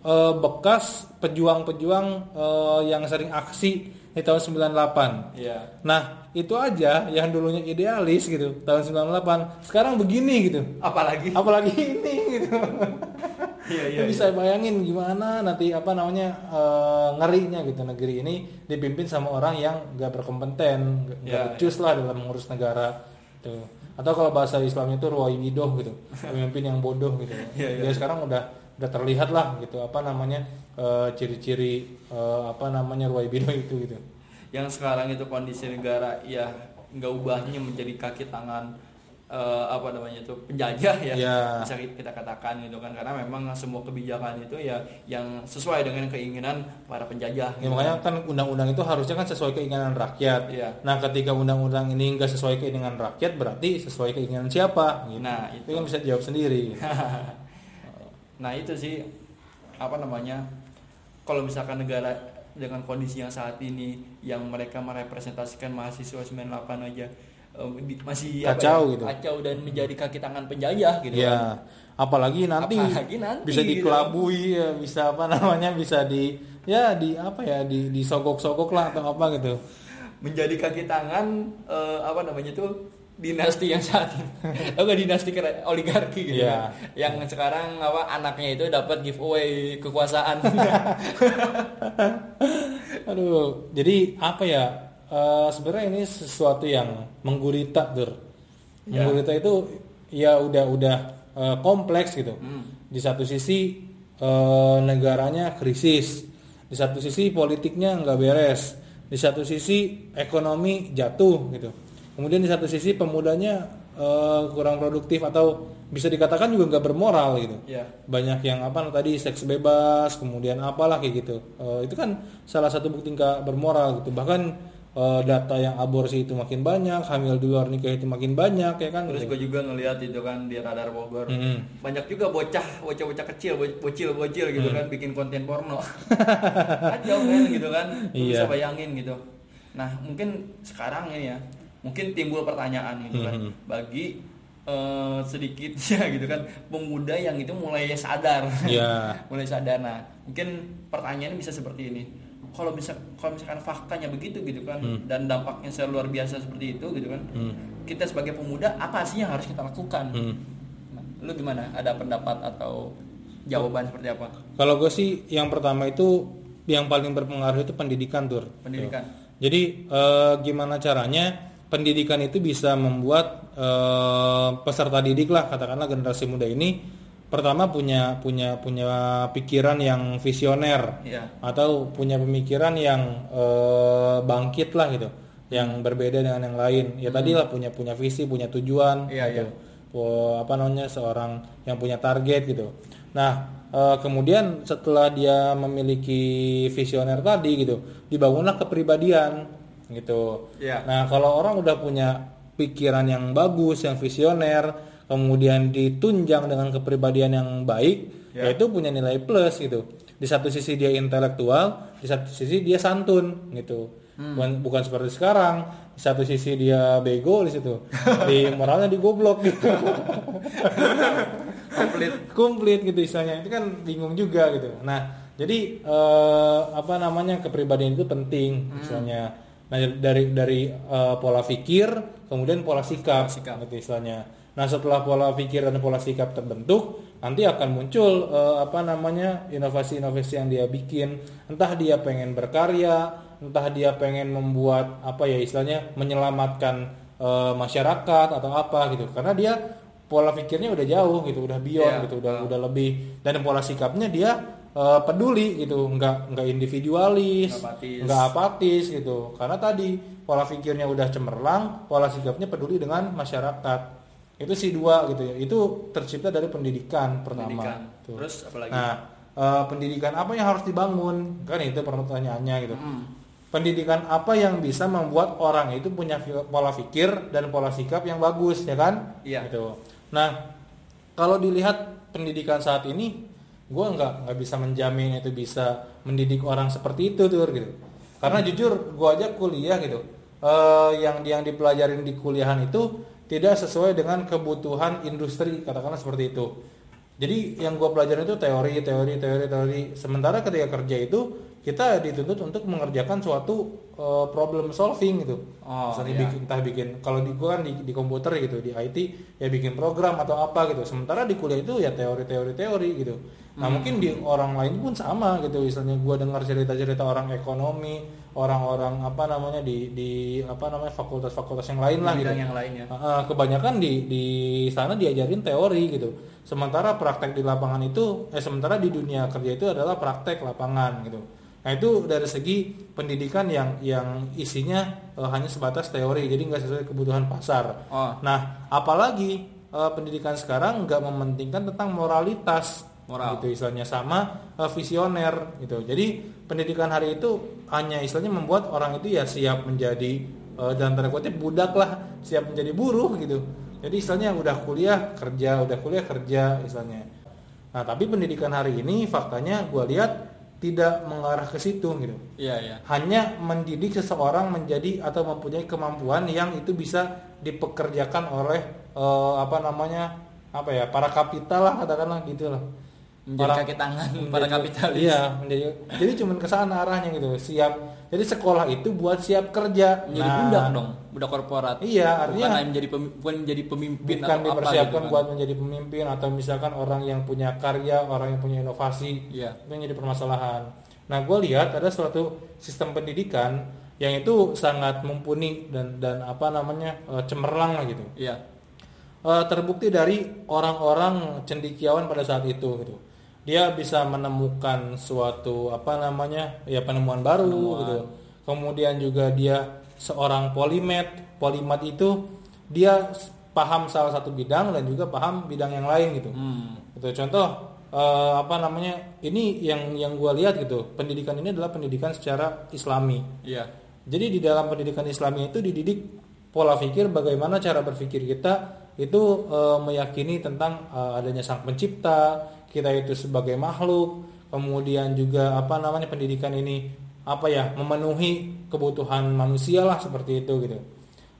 [SPEAKER 2] eh, bekas pejuang-pejuang eh, yang sering aksi di tahun 98
[SPEAKER 1] Iya.
[SPEAKER 2] nah itu aja yang dulunya idealis gitu tahun 98 sekarang begini gitu.
[SPEAKER 1] Apalagi?
[SPEAKER 2] Apalagi ini gitu.
[SPEAKER 1] Iya, iya,
[SPEAKER 2] bisa bayangin gimana nanti apa namanya eh, ngerinya gitu. Negeri ini dipimpin sama orang yang gak berkompeten gak
[SPEAKER 1] Ya,
[SPEAKER 2] becus lah dalam mengurus negara atau kalau bahasa Islam itu ruwai bidoh gitu pemimpin yang bodoh gitu
[SPEAKER 1] Iya, iya.
[SPEAKER 2] dia sekarang udah udah terlihat lah gitu apa namanya eh, ciri-ciri eh, apa namanya ruwai bidoh itu gitu
[SPEAKER 1] yang sekarang itu kondisi negara ya nggak ubahnya menjadi kaki tangan eh, apa namanya itu penjajah ya
[SPEAKER 2] Ya.
[SPEAKER 1] bisa kita katakan gitu kan karena memang semua kebijakan itu ya yang sesuai dengan keinginan para penjajah
[SPEAKER 2] Ya,
[SPEAKER 1] gitu
[SPEAKER 2] makanya kan undang-undang itu harusnya kan sesuai keinginan rakyat.
[SPEAKER 1] Iya.
[SPEAKER 2] Nah, ketika undang-undang ini nggak sesuai keinginan rakyat, berarti sesuai keinginan siapa? Gitu.
[SPEAKER 1] Nah,
[SPEAKER 2] itu
[SPEAKER 1] itu.
[SPEAKER 2] kan bisa dijawab sendiri.
[SPEAKER 1] Nah itu sih apa namanya kalau misalkan negara dengan kondisi yang saat ini yang mereka merepresentasikan mahasiswa 98 aja masih apa
[SPEAKER 2] Kacau
[SPEAKER 1] ya,
[SPEAKER 2] gitu.
[SPEAKER 1] kacau dan menjadi kaki tangan penjajah gitu
[SPEAKER 2] ya,
[SPEAKER 1] kan.
[SPEAKER 2] apalagi nanti,
[SPEAKER 1] Apalagi nanti,
[SPEAKER 2] bisa
[SPEAKER 1] gitu.
[SPEAKER 2] dikelabui, ya, bisa apa namanya, bisa di ya di apa ya, di disogok-sogok lah atau apa gitu.
[SPEAKER 1] menjadi kaki tangan eh, apa namanya itu dinasti yang saat ini oh enggak dinasti oligarki gitu kan. yang sekarang apa anaknya itu dapat giveaway kekuasaan
[SPEAKER 2] Aduh, jadi apa ya? Eh, sebenarnya ini sesuatu yang menggurita, Dur.
[SPEAKER 1] Ya.
[SPEAKER 2] Menggurita itu ya udah udah eh, kompleks gitu.
[SPEAKER 1] Hmm.
[SPEAKER 2] Di satu sisi eh, negaranya krisis, di satu sisi politiknya nggak beres, di satu sisi ekonomi jatuh gitu. Kemudian di satu sisi pemudanya eh, kurang produktif atau bisa dikatakan juga nggak bermoral gitu
[SPEAKER 1] ya
[SPEAKER 2] banyak yang apa tadi seks bebas kemudian apalah kayak gitu Eh, itu kan salah satu bukti nggak bermoral gitu bahkan eh, data yang aborsi itu makin banyak hamil di luar nikah itu makin banyak ya kan?
[SPEAKER 1] Terus gue juga ngelihat itu kan di radar Bogor.
[SPEAKER 2] Mm-mm.
[SPEAKER 1] banyak juga bocah bocah bocah kecil bo- bocil bocil gitu
[SPEAKER 2] Hmm.
[SPEAKER 1] kan bikin konten porno. Kacau men gitu kan?
[SPEAKER 2] Iya.
[SPEAKER 1] bisa bayangin gitu. Nah mungkin sekarang ini ya mungkin timbul pertanyaan gitu kan.
[SPEAKER 2] Mhm.
[SPEAKER 1] bagi eh, sedikit ya gitu kan pemuda yang itu mulai sadar.
[SPEAKER 2] Ya
[SPEAKER 1] mulai sadar. Nah mungkin pertanyaannya bisa seperti ini kalau bisa kalau misalkan faktanya begitu gitu kan
[SPEAKER 2] Hmm.
[SPEAKER 1] dan dampaknya luar biasa seperti itu gitu kan
[SPEAKER 2] Hmm.
[SPEAKER 1] kita sebagai pemuda apa sih yang harus kita lakukan
[SPEAKER 2] Hmm.
[SPEAKER 1] Nah, lu gimana ada pendapat atau jawaban seperti apa
[SPEAKER 2] kalau gue sih yang pertama itu yang paling berpengaruh itu pendidikan tur
[SPEAKER 1] pendidikan
[SPEAKER 2] Jadi eh, gimana caranya pendidikan itu bisa membuat eh, peserta didik lah katakanlah generasi muda ini pertama punya punya punya pikiran yang visioner
[SPEAKER 1] ya
[SPEAKER 2] atau punya pemikiran yang eh, bangkit lah gitu, yang berbeda dengan yang lain. Ya tadi lah punya punya visi, punya tujuan.
[SPEAKER 1] Iya,
[SPEAKER 2] gitu. Po- apa namanya seorang yang punya target gitu. Nah eh, kemudian setelah dia memiliki visioner tadi gitu, dibangunlah kepribadian gitu.
[SPEAKER 1] Iya.
[SPEAKER 2] Nah kalau orang udah punya pikiran yang bagus, yang visioner, kemudian ditunjang dengan kepribadian yang baik,
[SPEAKER 1] Ya.
[SPEAKER 2] yaitu punya nilai plus gitu. Di satu sisi dia intelektual, di satu sisi dia santun gitu. Bukan, bukan seperti sekarang, di satu sisi dia bego di situ, di moralnya digoblok gitu.
[SPEAKER 1] komplit
[SPEAKER 2] Komplit gitu istilahnya. Itu kan bingung juga gitu. Nah, jadi eh, apa namanya kepribadian itu penting istilahnya. Nah, dari dari eh, pola pikir, kemudian pola sikap,
[SPEAKER 1] Pola sikap.
[SPEAKER 2] gitu istilahnya. Nah, setelah pola pikir dan pola sikap terbentuk, nanti akan muncul eh, apa namanya inovasi-inovasi yang dia bikin. Entah dia pengen berkarya, entah dia pengen membuat apa ya istilahnya menyelamatkan eh, masyarakat atau apa gitu. Karena dia pola pikirnya udah jauh gitu, udah beyond
[SPEAKER 1] Iya.
[SPEAKER 2] gitu, udah udah lebih dan pola sikapnya dia eh, peduli gitu, nggak nggak individualis,
[SPEAKER 1] Nggak apatis.
[SPEAKER 2] nggak apatis gitu. Karena tadi pola pikirnya udah cemerlang, pola sikapnya peduli dengan masyarakat. Itu sih dua gitu ya. Itu tercipta dari pendidikan pertama.
[SPEAKER 1] pendidikan
[SPEAKER 2] Tuh.
[SPEAKER 1] terus apa lagi
[SPEAKER 2] Nah, eh, pendidikan apa yang harus dibangun? Kan itu pertanyaannya gitu.
[SPEAKER 1] Hmm.
[SPEAKER 2] Pendidikan apa yang bisa membuat orang itu punya pola pikir dan pola sikap yang bagus, ya kan?
[SPEAKER 1] Iya.
[SPEAKER 2] Gitu. Nah, kalau dilihat pendidikan saat ini, gue nggak nggak bisa menjamin itu bisa mendidik orang seperti itu tuh gitu. Karena jujur, gue aja kuliah gitu. eh, yang yang dipelajarin di kuliahan itu tidak sesuai dengan kebutuhan industri katakanlah seperti itu jadi yang gue pelajarin itu teori teori teori teori. Sementara ketika kerja itu kita dituntut untuk mengerjakan suatu uh, problem solving gitu.
[SPEAKER 1] Oh,
[SPEAKER 2] misalnya
[SPEAKER 1] iya.
[SPEAKER 2] bikin entah bikin kalau di gue kan di, di komputer gitu di IT ya bikin program atau apa gitu. Sementara di kuliah itu ya teori teori teori gitu. Nah
[SPEAKER 1] Hmm.
[SPEAKER 2] mungkin di orang lain pun sama gitu. Misalnya gue dengar cerita cerita orang ekonomi orang-orang apa namanya di di apa namanya fakultas-fakultas yang lain lah gitu
[SPEAKER 1] yang lainnya
[SPEAKER 2] kebanyakan di di sana diajarin teori gitu. Sementara praktek di lapangan itu eh sementara di dunia kerja itu adalah praktek lapangan gitu. Nah, itu dari segi pendidikan yang yang isinya uh, hanya sebatas teori, jadi nggak sesuai kebutuhan pasar.
[SPEAKER 1] oh
[SPEAKER 2] Nah, apalagi uh, pendidikan sekarang nggak mementingkan tentang moralitas
[SPEAKER 1] Moral.
[SPEAKER 2] gitu istilahnya sama uh, visioner gitu. Jadi pendidikan hari itu hanya istilahnya membuat orang itu ya siap menjadi uh, dalam tanda kutip budak lah, siap menjadi buruh gitu. Jadi istilahnya udah kuliah kerja, udah kuliah kerja istilahnya. Nah, tapi pendidikan hari ini faktanya gue lihat tidak mengarah ke situ gitu
[SPEAKER 1] iya iya
[SPEAKER 2] hanya mendidik seseorang menjadi atau mempunyai kemampuan yang itu bisa dipekerjakan oleh eh, apa namanya apa ya para kapital lah katakanlah gitu lah
[SPEAKER 1] menjadi
[SPEAKER 2] Para-
[SPEAKER 1] kaki tangan para
[SPEAKER 2] menjadi-
[SPEAKER 1] kapitalis.
[SPEAKER 2] iya menjadi jadi cuman ke sana arahnya gitu. Siap. Jadi sekolah itu buat siap kerja.
[SPEAKER 1] Menjadi
[SPEAKER 2] Nah,
[SPEAKER 1] budak dong budak korporat.
[SPEAKER 2] Iya artinya
[SPEAKER 1] bukan menjadi pemi- bukan menjadi pemimpin
[SPEAKER 2] bukan
[SPEAKER 1] atau apa
[SPEAKER 2] dipersiapkan
[SPEAKER 1] gitu kan.
[SPEAKER 2] buat menjadi pemimpin atau misalkan orang yang punya karya orang yang punya inovasi
[SPEAKER 1] Iya.
[SPEAKER 2] itu yang jadi permasalahan. Nah gue lihat ada suatu sistem pendidikan yang itu sangat mumpuni dan dan apa namanya eh, cemerlang lah gitu.
[SPEAKER 1] Iya.
[SPEAKER 2] Eh, terbukti dari orang-orang cendikiawan pada saat itu gitu dia bisa menemukan suatu apa namanya ya penemuan baru
[SPEAKER 1] Penemuan.
[SPEAKER 2] gitu kemudian juga dia seorang polimet polimat itu dia paham salah satu bidang dan juga paham bidang yang lain gitu
[SPEAKER 1] hmm.
[SPEAKER 2] gitu contoh eh, apa namanya ini yang yang gue lihat gitu pendidikan ini adalah pendidikan secara islami
[SPEAKER 1] iya
[SPEAKER 2] jadi di dalam pendidikan Islami itu dididik pola pikir bagaimana cara berpikir kita itu eh, meyakini tentang eh, adanya sang pencipta, kita itu sebagai makhluk, kemudian juga apa namanya pendidikan ini apa ya memenuhi kebutuhan manusia lah seperti itu gitu.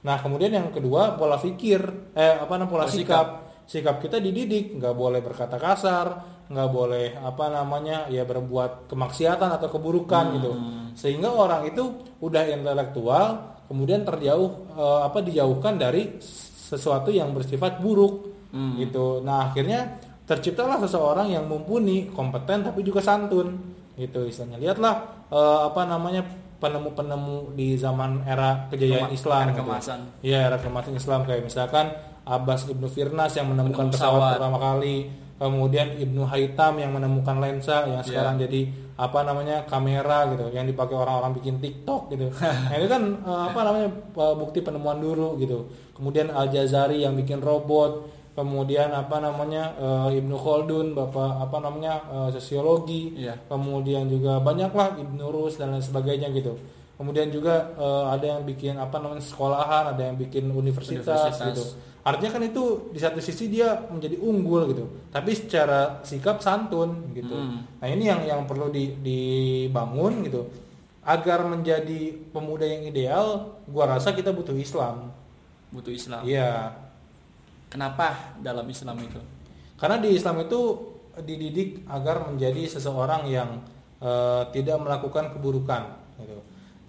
[SPEAKER 2] Nah kemudian yang kedua pola pikir, eh apa namanya pola
[SPEAKER 1] Pola
[SPEAKER 2] sikap. Sikap kita dididik, nggak boleh berkata kasar, nggak boleh apa namanya ya berbuat kemaksiatan atau keburukan gitu. Sehingga orang itu udah intelektual, kemudian terjauh eh, apa dijauhkan dari sesuatu yang bersifat buruk gitu. Nah akhirnya terciptalah seseorang yang mumpuni, kompeten tapi juga santun gitu istilahnya. Lihatlah eh, apa namanya penemu-penemu di zaman era kejayaan
[SPEAKER 1] Kema-
[SPEAKER 2] Islam.
[SPEAKER 1] era
[SPEAKER 2] gitu.
[SPEAKER 1] kemasan.
[SPEAKER 2] Iya, era kemasan Islam kayak misalkan Abbas ibnu Firnas yang menemukan pesawat pertama kali, kemudian Ibnu Haitam yang menemukan lensa yang
[SPEAKER 1] Iya.
[SPEAKER 2] sekarang jadi apa namanya kamera gitu, yang dipakai orang-orang bikin TikTok gitu. nah itu kan eh, apa namanya bukti penemuan dulu gitu. Kemudian Al Jazari yang bikin robot, kemudian apa namanya eh, Ibnu Khaldun, bapak apa namanya eh, sosiologi,
[SPEAKER 1] Iya.
[SPEAKER 2] kemudian juga banyaklah Ibnu Rus dan lain sebagainya gitu. Kemudian juga eh, ada yang bikin apa namanya sekolahan, ada yang bikin universitas,
[SPEAKER 1] Universitas.
[SPEAKER 2] gitu. Artinya kan itu di satu sisi dia menjadi unggul gitu, tapi secara sikap santun gitu.
[SPEAKER 1] Hmm.
[SPEAKER 2] Nah ini yang yang perlu di- dibangun gitu, agar menjadi pemuda yang ideal. Gua rasa kita butuh Islam.
[SPEAKER 1] butuh Islam
[SPEAKER 2] Iya,
[SPEAKER 1] kenapa dalam Islam itu
[SPEAKER 2] karena di Islam itu dididik agar menjadi seseorang yang eh, tidak melakukan keburukan. Gitu.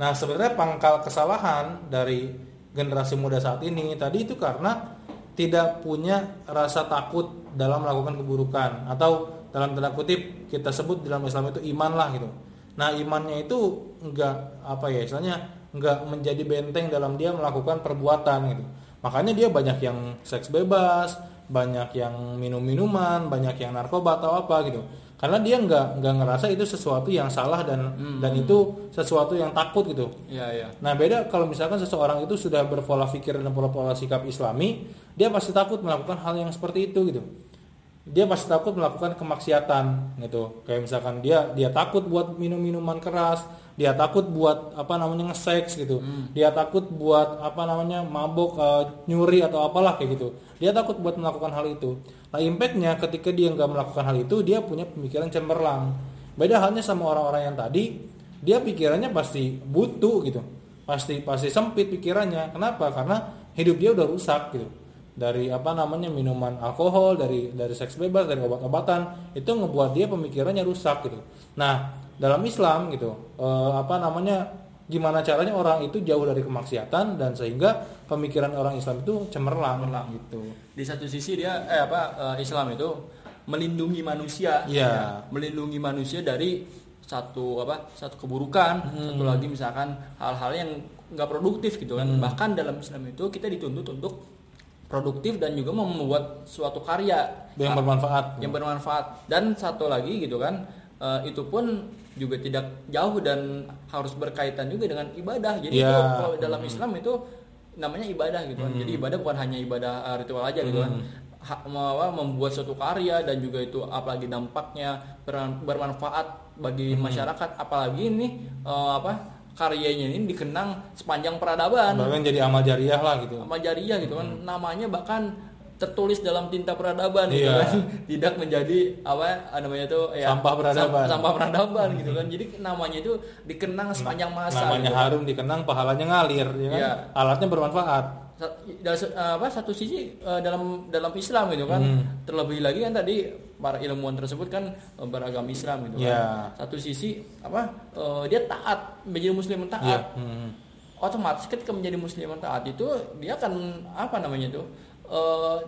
[SPEAKER 2] Nah sebenarnya pangkal kesalahan dari generasi muda saat ini tadi itu karena tidak punya rasa takut dalam melakukan keburukan atau dalam tanda kutip kita sebut dalam Islam itu iman lah gitu. Nah imannya itu enggak apa ya istilahnya enggak menjadi benteng dalam dia melakukan perbuatan gitu. Makanya dia banyak yang seks bebas, banyak yang minum minuman, banyak yang narkoba atau apa gitu. Karena dia nggak nggak ngerasa itu sesuatu yang salah dan dan itu sesuatu yang takut gitu.
[SPEAKER 1] iya iya
[SPEAKER 2] Nah beda kalau misalkan seseorang itu sudah berpola pikir dan pola-pola sikap Islami, dia pasti takut melakukan hal yang seperti itu gitu. Dia pasti takut melakukan kemaksiatan gitu. Kayak misalkan dia dia takut buat minum minuman keras, dia takut buat apa namanya nge-seks gitu. Dia takut buat apa namanya mabok, eh, nyuri atau apalah kayak gitu. Dia takut buat melakukan hal itu. Nah impactnya ketika dia nggak melakukan hal itu, dia punya pemikiran cemerlang. Beda halnya sama orang-orang yang tadi, dia pikirannya pasti butuh gitu pasti pasti sempit pikirannya kenapa karena hidup dia udah rusak gitu dari apa namanya minuman alkohol dari dari seks bebas dari obat-obatan itu ngebuat dia pemikirannya rusak gitu nah dalam Islam gitu eh, apa namanya gimana caranya orang itu jauh dari kemaksiatan dan sehingga pemikiran orang Islam itu cemerlang, gitu
[SPEAKER 1] di satu sisi dia eh apa eh, Islam itu melindungi manusia
[SPEAKER 2] Iya.
[SPEAKER 1] ya, melindungi manusia dari satu apa satu keburukan
[SPEAKER 2] Hmm.
[SPEAKER 1] satu lagi misalkan hal-hal yang nggak produktif gitu kan
[SPEAKER 2] Hmm.
[SPEAKER 1] bahkan dalam Islam itu kita dituntut untuk produktif dan juga membuat suatu karya.
[SPEAKER 2] Yang bermanfaat.
[SPEAKER 1] yang bermanfaat. Dan satu lagi gitu kan eh, itu pun juga tidak jauh dan harus berkaitan juga dengan ibadah. Jadi
[SPEAKER 2] Ya.
[SPEAKER 1] itu kalau dalam Islam itu namanya ibadah gitu kan. Jadi ibadah bukan hanya ibadah eh, ritual aja gitu kan. Apa, membuat suatu karya dan juga itu apalagi dampaknya ber- bermanfaat bagi masyarakat. Apalagi ini eh, apa karyanya ini dikenang sepanjang peradaban
[SPEAKER 2] bahkan jadi amal jariah lah gitu
[SPEAKER 1] sama jariah gitu kan namanya bahkan tertulis dalam tinta peradaban gitu
[SPEAKER 2] Iya.
[SPEAKER 1] kan tidak menjadi apa namanya itu ya
[SPEAKER 2] Sampah peradaban.
[SPEAKER 1] sam- sampah peradaban gitu kan jadi namanya itu dikenang sepanjang masa
[SPEAKER 2] namanya
[SPEAKER 1] gitu.
[SPEAKER 2] harum dikenang pahalanya ngalir ya kan?
[SPEAKER 1] Iya.
[SPEAKER 2] alatnya bermanfaat
[SPEAKER 1] Sa- dari se- apa satu sisi eh, dalam dalam Islam gitu kan
[SPEAKER 2] Hmm.
[SPEAKER 1] terlebih lagi kan tadi para ilmuwan tersebut kan eh, beragama Islam gitu
[SPEAKER 2] Iya.
[SPEAKER 1] kan satu sisi apa eh, dia taat menjadi muslim yang taat
[SPEAKER 2] Iya. Hmm.
[SPEAKER 1] otomatis ketika menjadi muslim yang taat itu dia akan apa namanya itu eh,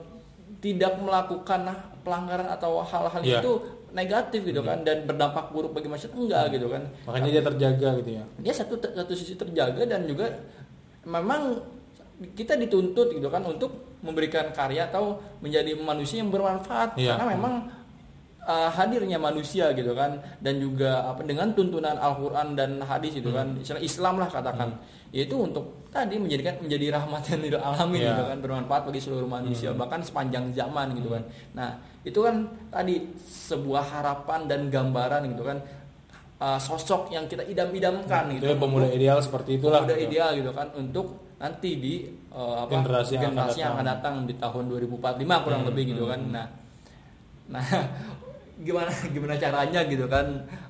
[SPEAKER 1] tidak melakukan pelanggaran atau hal-hal
[SPEAKER 2] Iya.
[SPEAKER 1] itu negatif gitu kan dan berdampak buruk bagi masyarakat enggak gitu kan
[SPEAKER 2] makanya dia terjaga gitu ya
[SPEAKER 1] dia satu satu sisi terjaga dan juga memang kita dituntut gitu kan untuk memberikan karya atau menjadi manusia yang bermanfaat
[SPEAKER 2] Iya.
[SPEAKER 1] karena memang uh, hadirnya manusia gitu kan dan juga apa dengan tuntunan Al-Qur'an dan hadis itu kan
[SPEAKER 2] Hmm.
[SPEAKER 1] Islam lah katakan yaitu untuk tadi menjadikan menjadi rahmatan lil alamin
[SPEAKER 2] Iya.
[SPEAKER 1] gitu kan bermanfaat bagi seluruh manusia bahkan sepanjang zaman gitu kan nah itu kan tadi sebuah harapan dan gambaran gitu kan uh, sosok yang kita idam-idamkan
[SPEAKER 2] itu
[SPEAKER 1] gitu
[SPEAKER 2] ya pemuda
[SPEAKER 1] untuk-
[SPEAKER 2] ideal seperti itulah
[SPEAKER 1] udah
[SPEAKER 2] gitu.
[SPEAKER 1] ideal gitu kan untuk nanti di uh, apa,
[SPEAKER 2] Generasi
[SPEAKER 1] generasi yang akan
[SPEAKER 2] datang.
[SPEAKER 1] datang di tahun 2045 kurang
[SPEAKER 2] Hmm,
[SPEAKER 1] lebih gitu
[SPEAKER 2] hmm,
[SPEAKER 1] kan
[SPEAKER 2] hmm.
[SPEAKER 1] nah nah gimana gimana caranya gitu kan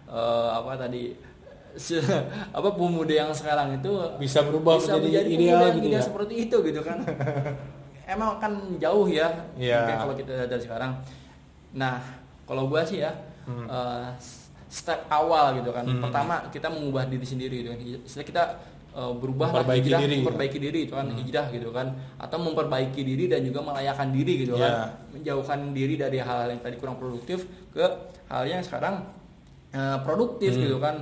[SPEAKER 1] uh, apa tadi se- apa pemuda yang sekarang itu
[SPEAKER 2] bisa berubah
[SPEAKER 1] bisa
[SPEAKER 2] menjadi
[SPEAKER 1] menjadi
[SPEAKER 2] ideal gitu ya
[SPEAKER 1] seperti itu gitu kan emang kan jauh ya
[SPEAKER 2] Iya.
[SPEAKER 1] mungkin kalau kita dari sekarang nah kalau gua sih ya
[SPEAKER 2] Hmm.
[SPEAKER 1] eh, step awal gitu kan
[SPEAKER 2] Hmm.
[SPEAKER 1] pertama kita mengubah diri sendiri gitu kan kita eh, berubah lah,
[SPEAKER 2] Memperbaiki
[SPEAKER 1] hijrah,
[SPEAKER 2] diri, ya.
[SPEAKER 1] memperbaiki diri itu kan hijrah gitu kan atau memperbaiki diri dan juga melayakan diri gitu
[SPEAKER 2] Iya.
[SPEAKER 1] kan menjauhkan diri dari hal-hal yang tadi kurang produktif ke hal yang sekarang eh, produktif
[SPEAKER 2] Hmm.
[SPEAKER 1] gitu kan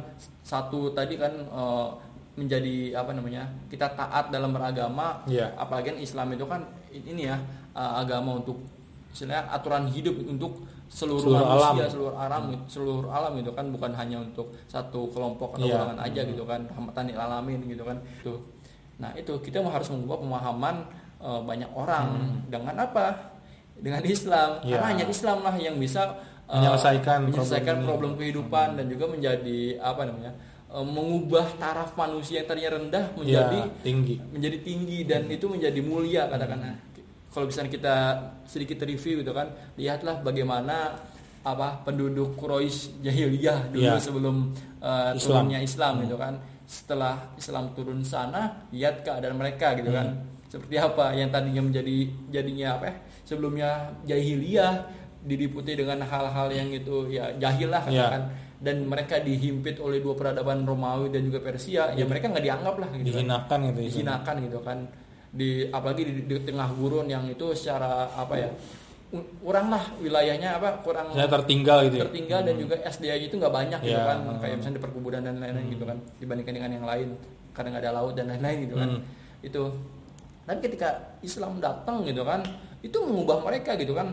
[SPEAKER 1] satu tadi kan eh, menjadi apa namanya kita taat dalam beragama
[SPEAKER 2] Iya.
[SPEAKER 1] apalagi kan Islam itu kan ini ya eh, agama untuk istilahnya aturan hidup untuk seluruh,
[SPEAKER 2] Seluruh
[SPEAKER 1] manusia
[SPEAKER 2] alam.
[SPEAKER 1] seluruh alam seluruh alam gitu kan bukan hanya untuk satu kelompok atau
[SPEAKER 2] Iya.
[SPEAKER 1] golongan aja gitu kan rahmatan lil alamin gitu kan itu. Nah itu kita harus mengubah pemahaman eh, banyak orang dengan apa? Dengan Islam.
[SPEAKER 2] Iya.
[SPEAKER 1] karena hanya Islam lah yang bisa eh,
[SPEAKER 2] Menyelesaikan
[SPEAKER 1] menyelesaikan
[SPEAKER 2] problem
[SPEAKER 1] problem,
[SPEAKER 2] ini.
[SPEAKER 1] kehidupan dan juga menjadi apa namanya eh, mengubah taraf manusia yang tadinya rendah menjadi
[SPEAKER 2] ya, tinggi.
[SPEAKER 1] menjadi tinggi dan itu menjadi mulia katakan Nah, kalau misalnya kita sedikit review gitu kan lihatlah bagaimana apa penduduk Quraisy jahiliyah dulu
[SPEAKER 2] Iya.
[SPEAKER 1] sebelum uh,
[SPEAKER 2] Islam.
[SPEAKER 1] turunnya Islam gitu kan setelah Islam turun sana lihat keadaan mereka gitu kan seperti apa yang tadinya menjadi jadinya apa ya sebelumnya jahiliyah diliputi dengan hal-hal yang itu ya jahil lah
[SPEAKER 2] Iya.
[SPEAKER 1] katakan dan mereka dihimpit oleh dua peradaban Romawi dan juga Persia ya mereka nggak dianggap lah gitu kan
[SPEAKER 2] dihinakan gitu ya.
[SPEAKER 1] dihinakan gitu kan di apalagi di, di tengah gurun yang itu secara apa ya kurang lah wilayahnya apa kurang
[SPEAKER 2] Saya tertinggal gitu ya?
[SPEAKER 1] tertinggal dan juga SDA-nya itu nggak banyak gitu
[SPEAKER 2] Ya.
[SPEAKER 1] kan. Kayak misalnya di perkebunan dan lain-lain gitu kan dibandingkan dengan yang lain karena nggak ada laut dan lain-lain gitu kan.
[SPEAKER 2] Hmm.
[SPEAKER 1] itu. Tapi ketika Islam datang gitu kan itu mengubah mereka gitu kan.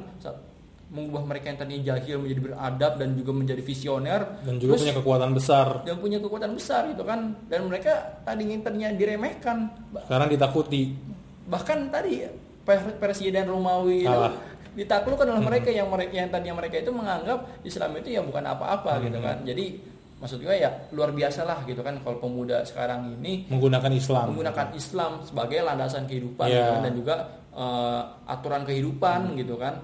[SPEAKER 1] Mengubah mereka yang tadinya jahil menjadi beradab dan juga menjadi visioner
[SPEAKER 2] dan juga
[SPEAKER 1] Terus-
[SPEAKER 2] punya kekuatan besar.
[SPEAKER 1] dan punya kekuatan besar gitu kan. Dan mereka tadinya tadinya diremehkan.
[SPEAKER 2] Sekarang ditakuti
[SPEAKER 1] bahkan tadi Per- Persia dan Romawi itu ditaklukkan oleh mereka yang mereka yang tadinya mereka itu menganggap Islam itu ya bukan apa-apa gitu kan. Jadi maksud gue ya luar biasa lah gitu kan kalau pemuda sekarang ini
[SPEAKER 2] menggunakan Islam.
[SPEAKER 1] menggunakan Islam sebagai landasan kehidupan
[SPEAKER 2] Iya.
[SPEAKER 1] gitu kan, dan juga eh, aturan kehidupan gitu kan.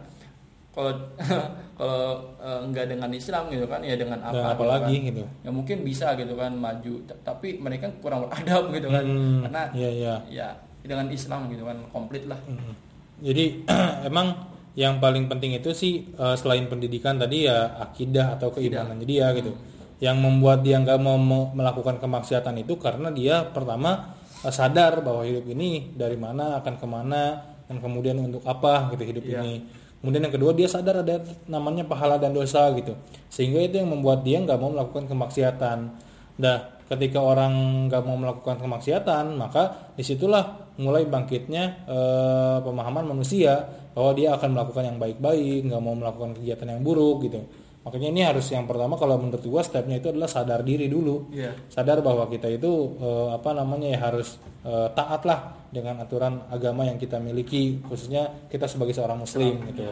[SPEAKER 1] Kalau kalau eh, enggak dengan Islam gitu kan ya dengan apa
[SPEAKER 2] dan
[SPEAKER 1] gitu
[SPEAKER 2] apalagi
[SPEAKER 1] kan.
[SPEAKER 2] gitu.
[SPEAKER 1] Ya mungkin bisa gitu kan maju tapi mereka kurang beradab gitu kan.
[SPEAKER 2] Hmm,
[SPEAKER 1] karena
[SPEAKER 2] iya iya.
[SPEAKER 1] ya dengan Islam gitu kan komplit lah
[SPEAKER 2] Hmm. Jadi emang yang paling penting itu sih eh, selain pendidikan tadi ya akidah atau keimanannya dia gitu. Yang membuat dia nggak mau melakukan kemaksiatan itu karena dia pertama eh, sadar bahwa hidup ini dari mana akan ke mana dan kemudian untuk apa gitu hidup
[SPEAKER 1] Iya.
[SPEAKER 2] ini. Kemudian yang kedua dia sadar ada namanya pahala dan dosa gitu. Sehingga itu yang membuat dia nggak mau melakukan kemaksiatan. Nah, ketika orang nggak mau melakukan kemaksiatan, maka di situlah mulai bangkitnya eh, pemahaman manusia bahwa dia akan melakukan yang baik-baik, nggak mau melakukan kegiatan yang buruk gitu. Makanya ini harus yang pertama kalau menurut gua stepnya itu adalah sadar diri dulu
[SPEAKER 1] Iya.
[SPEAKER 2] sadar bahwa kita itu eh, apa namanya ya harus eh, taat lah dengan aturan agama yang kita miliki khususnya kita sebagai seorang muslim gitu.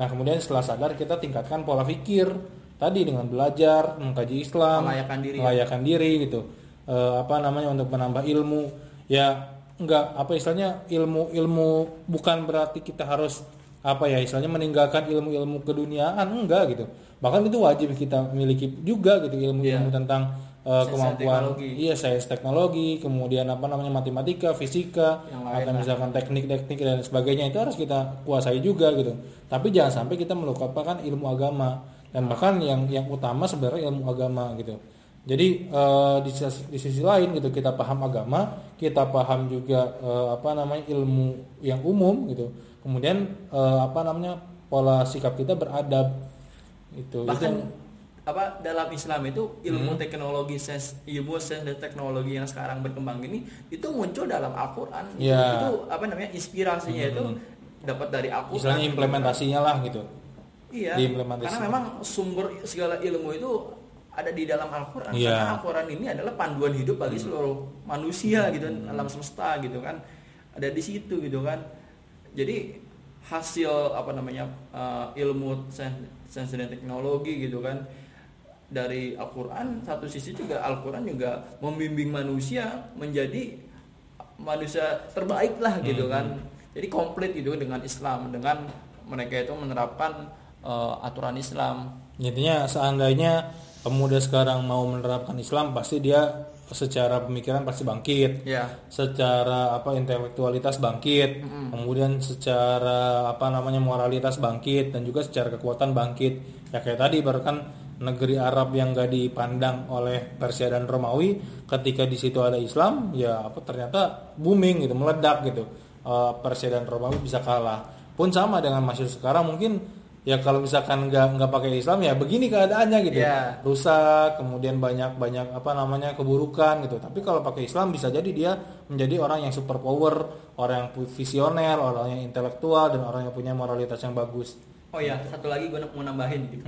[SPEAKER 2] Nah kemudian setelah sadar kita tingkatkan pola pikir tadi dengan belajar mengkaji Islam,
[SPEAKER 1] Melayakan diri, ya.
[SPEAKER 2] melayakan diri gitu. Eh, apa namanya untuk menambah ilmu. Ya enggak apa istilahnya ilmu ilmu bukan berarti kita harus apa ya istilahnya meninggalkan ilmu-ilmu keduniaan. Enggak gitu. Bahkan itu wajib kita miliki juga gitu ilmu-ilmu tentang uh, kemampuan
[SPEAKER 1] teknologi.
[SPEAKER 2] iya sains teknologi kemudian apa namanya matematika fisika atau misalkan teknik-teknik dan sebagainya itu harus kita kuasai juga gitu. Tapi jangan sampai kita melupakan ilmu agama dan bahkan yang yang utama sebenarnya ilmu agama gitu jadi eh, di, sisi- di sisi lain gitu kita paham agama, kita paham juga eh, apa namanya ilmu yang umum gitu. Kemudian eh, apa namanya pola sikap kita beradab itu.
[SPEAKER 1] bahkan
[SPEAKER 2] itu
[SPEAKER 1] apa dalam Islam itu ilmu
[SPEAKER 2] Hmm.
[SPEAKER 1] teknologi sains ilmu sains dan teknologi yang sekarang berkembang ini itu muncul dalam Al-Qur'an Itu-.
[SPEAKER 2] Hmm.
[SPEAKER 1] itu apa namanya inspirasinya itu dapat dari Al-Qur'an
[SPEAKER 2] istilahnya implementasinya lah gitu.
[SPEAKER 1] Iya karena memang sumber segala ilmu itu ada di dalam Al-Qur'an.
[SPEAKER 2] Hmm.
[SPEAKER 1] karena Al-Qur'an ini adalah panduan hidup bagi seluruh manusia gitu alam semesta gitu kan. Ada di situ gitu kan. Jadi hasil apa namanya uh, ilmu sains dan teknologi gitu kan dari Al-Quran satu sisi juga Al-Quran juga membimbing manusia menjadi manusia terbaik lah gitu kan. Jadi komplit gitu dengan Islam dengan mereka itu menerapkan uh, aturan Islam
[SPEAKER 2] Intinya seandainya pemuda sekarang mau menerapkan Islam pasti dia secara pemikiran pasti bangkit.
[SPEAKER 1] ya
[SPEAKER 2] secara apa intelektualitas bangkit, kemudian secara apa namanya moralitas bangkit dan juga secara kekuatan bangkit. Ya kayak tadi baru kan negeri Arab yang gak dipandang oleh Persia dan Romawi, ketika di situ ada Islam, ya apa ternyata booming gitu, meledak gitu. Eh, Persia dan Romawi bisa kalah. Pun sama dengan masih sekarang mungkin ya kalau misalkan nggak nggak pakai Islam ya begini keadaannya gitu.
[SPEAKER 1] Ya.
[SPEAKER 2] rusak kemudian banyak banyak apa namanya keburukan gitu. Tapi kalau pakai Islam bisa jadi dia menjadi orang yang super power orang yang visioner orang yang intelektual dan orang yang punya moralitas yang bagus.
[SPEAKER 1] Oh ya satu lagi gue mau nambahin gitu.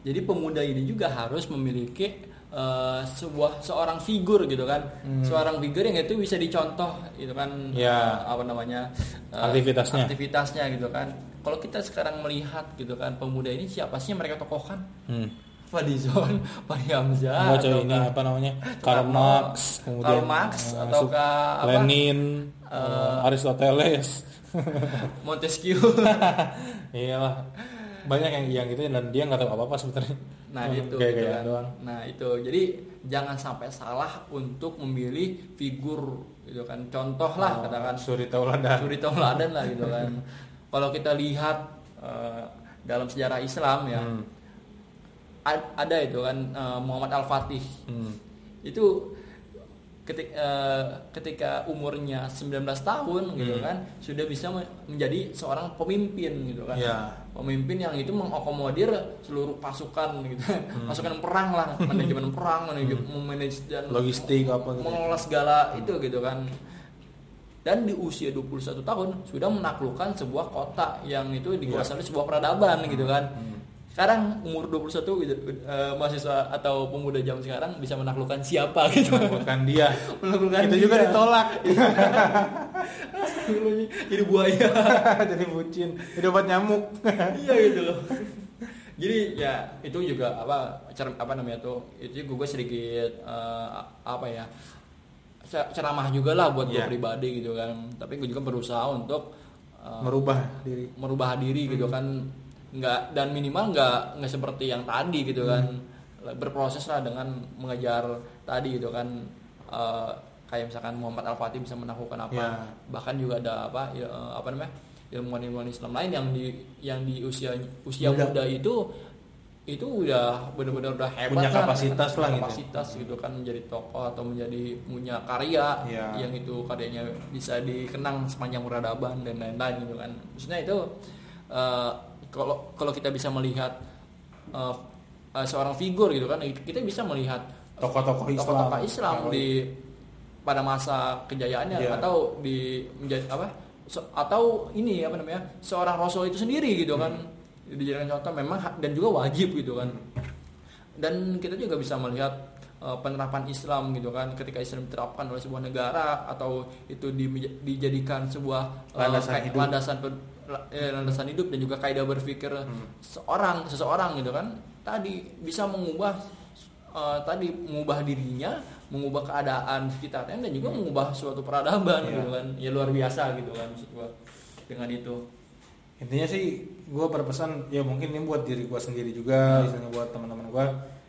[SPEAKER 1] Jadi pemuda ini juga harus memiliki uh, sebuah seorang figur gitu kan. Seorang figur yang itu bisa dicontoh gitu kan.
[SPEAKER 2] Ya.
[SPEAKER 1] uh, apa namanya uh,
[SPEAKER 2] Aktivitasnya.
[SPEAKER 1] aktivitasnya gitu kan kalau kita sekarang melihat gitu kan pemuda ini siapa sih yang mereka tokohkan
[SPEAKER 2] hmm.
[SPEAKER 1] Fadizon, Fahri Hamzah, ataukah
[SPEAKER 2] ini apa namanya Karl Marx kemudian
[SPEAKER 1] Karl Marx,
[SPEAKER 2] eh,
[SPEAKER 1] ataukah apa?
[SPEAKER 2] Lenin eh, Aristoteles
[SPEAKER 1] Montesquieu.
[SPEAKER 2] iyalah banyak yang yang gitu dan dia nggak tahu apa apa sebenarnya
[SPEAKER 1] Nah
[SPEAKER 2] Cuma
[SPEAKER 1] itu
[SPEAKER 2] kayak
[SPEAKER 1] gitu kan.
[SPEAKER 2] doang
[SPEAKER 1] Nah itu jadi jangan sampai salah untuk memilih figur gitu kan. Contoh lah katakan
[SPEAKER 2] suri tauladan
[SPEAKER 1] suri tauladan lah gitu kan. Kalau kita lihat eh, dalam sejarah Islam ya
[SPEAKER 2] Hmm.
[SPEAKER 1] ada itu kan eh, Muhammad Al Fatih
[SPEAKER 2] Hmm.
[SPEAKER 1] itu ketika, ketika umurnya 19 tahun gitu
[SPEAKER 2] Hmm.
[SPEAKER 1] kan sudah bisa me- menjadi seorang pemimpin gitu kan
[SPEAKER 2] Ya.
[SPEAKER 1] pemimpin yang itu mengakomodir seluruh pasukan gitu pasukan perang lah manajemen perang manajemen memanage dan
[SPEAKER 2] Hmm. Logistik apa gitu.
[SPEAKER 1] mengelola segala itu gitu kan dan di usia 21 tahun sudah menaklukkan sebuah kota yang itu dikuasai oleh sebuah peradaban gitu kan. Sekarang umur 21 gitu, eh, mahasiswa atau pemuda zaman sekarang bisa menaklukkan siapa gitu?
[SPEAKER 2] bukan dia.
[SPEAKER 1] Menaklukkan
[SPEAKER 2] itu juga
[SPEAKER 1] dia.
[SPEAKER 2] ditolak
[SPEAKER 1] Astagfirullahaladzim, jadi buaya.
[SPEAKER 2] Jadi bucin jadi obat nyamuk.
[SPEAKER 1] Iya gitu loh. Jadi ya itu juga apa cer- apa namanya tuh itu juga gue sedikit eh, apa ya ceramah juga lah buat gue
[SPEAKER 2] Iya.
[SPEAKER 1] pribadi gitu kan. Tapi gue juga berusaha untuk eh,
[SPEAKER 2] merubah diri.
[SPEAKER 1] merubah diri gitu kan. Nggak dan minimal nggak nggak seperti yang tadi gitu kan. Berproses lah dengan mengejar tadi gitu kan. Eh, kayak misalkan Muhammad Al Fatih bisa menaklukkan apa.
[SPEAKER 2] Ya.
[SPEAKER 1] bahkan juga ada apa ya, eh, apa namanya ilmuwan-ilmuwan Islam lain yang di yang di usia usia
[SPEAKER 2] Muda.
[SPEAKER 1] muda, itu itu udah benar-benar udah hebat
[SPEAKER 2] Punya
[SPEAKER 1] kan,
[SPEAKER 2] kapasitas lah gitu.
[SPEAKER 1] kapasitas gitu kan menjadi tokoh atau menjadi punya karya
[SPEAKER 2] Iya.
[SPEAKER 1] yang itu karyanya bisa dikenang sepanjang peradaban dan lain-lain gitu kan maksudnya itu eh, kalau kalau kita bisa melihat eh, eh, seorang figur gitu kan kita bisa melihat
[SPEAKER 2] Tokoh-tokoh Islam.
[SPEAKER 1] tokoh-tokoh Islam
[SPEAKER 2] Kalau-
[SPEAKER 1] di pada masa kejayaannya
[SPEAKER 2] Iya.
[SPEAKER 1] atau di menjadi apa se- atau ini apa namanya seorang rasul itu sendiri gitu kan
[SPEAKER 2] Hmm.
[SPEAKER 1] Dijadikan contoh memang dan juga wajib gitu kan dan kita juga bisa melihat uh, penerapan Islam gitu kan ketika Islam diterapkan oleh sebuah negara atau itu di- dijadikan sebuah uh,
[SPEAKER 2] Landasan
[SPEAKER 1] kayak
[SPEAKER 2] hidup.
[SPEAKER 1] landasan pe- la- eh, landasan hidup dan juga kaidah berpikir
[SPEAKER 2] Hmm.
[SPEAKER 1] seorang seseorang gitu kan tadi bisa mengubah uh, tadi mengubah dirinya mengubah keadaan sekitarnya dan juga mengubah suatu peradaban
[SPEAKER 2] Iya.
[SPEAKER 1] gitu kan ya luar biasa gitu kan maksud gua dengan itu
[SPEAKER 2] intinya sih gue berpesan ya mungkin ini buat diri gue sendiri juga
[SPEAKER 1] Hmm.
[SPEAKER 2] misalnya buat teman-teman gue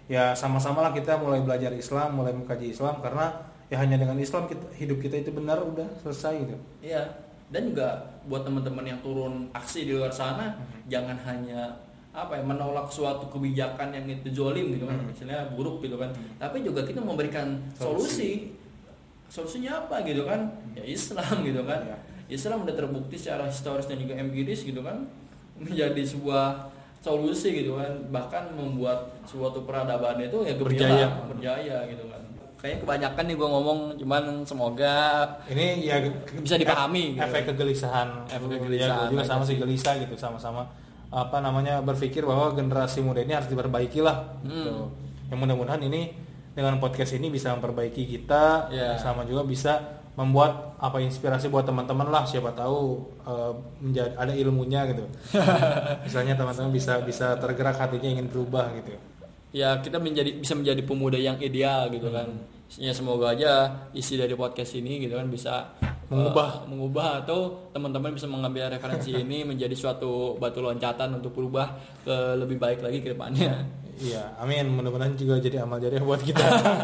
[SPEAKER 2] ya sama-sama lah kita mulai belajar Islam mulai mengkaji Islam karena ya hanya dengan Islam kita, hidup kita itu benar udah selesai gitu
[SPEAKER 1] Iya, dan juga buat teman-teman yang turun aksi di luar sana,
[SPEAKER 2] Mhm.
[SPEAKER 1] jangan hanya apa ya menolak suatu kebijakan yang itu zolim gitu kan,
[SPEAKER 2] Mhm.
[SPEAKER 1] misalnya buruk gitu kan.
[SPEAKER 2] Mhm.
[SPEAKER 1] Tapi juga kita memberikan solusi. Solusinya apa gitu kan? Ya Islam gitu kan.
[SPEAKER 2] Iya.
[SPEAKER 1] Islam udah terbukti secara historis dan juga empiris gitu kan menjadi sebuah solusi gitu kan bahkan membuat suatu peradaban itu ya
[SPEAKER 2] Berjaya.
[SPEAKER 1] gemilang, berjaya gitu kan kayaknya kebanyakan nih gue ngomong cuman semoga
[SPEAKER 2] ini ya
[SPEAKER 1] Bisa dipahami gitu.
[SPEAKER 2] efek kegelisahan
[SPEAKER 1] Efek
[SPEAKER 2] Ya,
[SPEAKER 1] kegelisahan,
[SPEAKER 2] gua juga sama sih gelisah gitu sama-sama apa namanya berpikir bahwa generasi muda ini harus diperbaiki lah gitu.
[SPEAKER 1] Hmm.
[SPEAKER 2] yang mudah-mudahan ini dengan podcast ini bisa memperbaiki kita
[SPEAKER 1] Ya.
[SPEAKER 2] sama juga bisa membuat apa inspirasi buat teman-teman lah siapa tahu eh, menjadi ada ilmunya gitu. Misalnya teman-teman bisa bisa tergerak hatinya ingin berubah gitu.
[SPEAKER 1] Ya kita menjadi bisa menjadi pemuda yang ideal gitu kan. Ya semoga aja isi dari podcast ini gitu kan bisa
[SPEAKER 2] Mengubah.
[SPEAKER 1] eh, mengubah atau teman-teman bisa mengambil referensi ini menjadi suatu batu loncatan untuk berubah ke lebih baik lagi ke depannya
[SPEAKER 2] iya amin. Mudah-mudahan juga jadi amal jariah buat kita.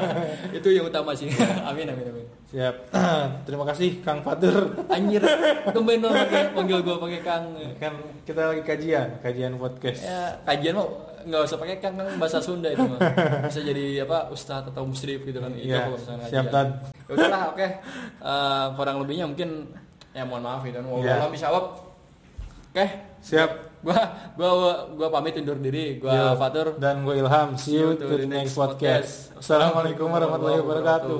[SPEAKER 1] Itu yang utama sih. Amin amin amin.
[SPEAKER 2] Siap. Terima kasih Kang Fatur.
[SPEAKER 1] Anjir tumben dong pakai panggil gue pakai kang.
[SPEAKER 2] Kan kita lagi kajian kajian podcast.
[SPEAKER 1] Ya kajian mau nggak usah pakai kang kang bahasa Sunda itu mah. Bisa jadi apa ustadz atau musyrif gitu kan. Itu
[SPEAKER 2] Iya, siap. Tad.
[SPEAKER 1] ya udahlah oke. Eh, kurang lebihnya mungkin ya mohon maaf ya dan
[SPEAKER 2] Iya.
[SPEAKER 1] wallahualam bisawab oke.
[SPEAKER 2] Siap
[SPEAKER 1] gua gua gua pamit undur diri. Gua
[SPEAKER 2] Yo.
[SPEAKER 1] Fatur.
[SPEAKER 2] dan gue Ilham. See you to the next podcast. assalamualaikum warahmatullahi wabarakatuh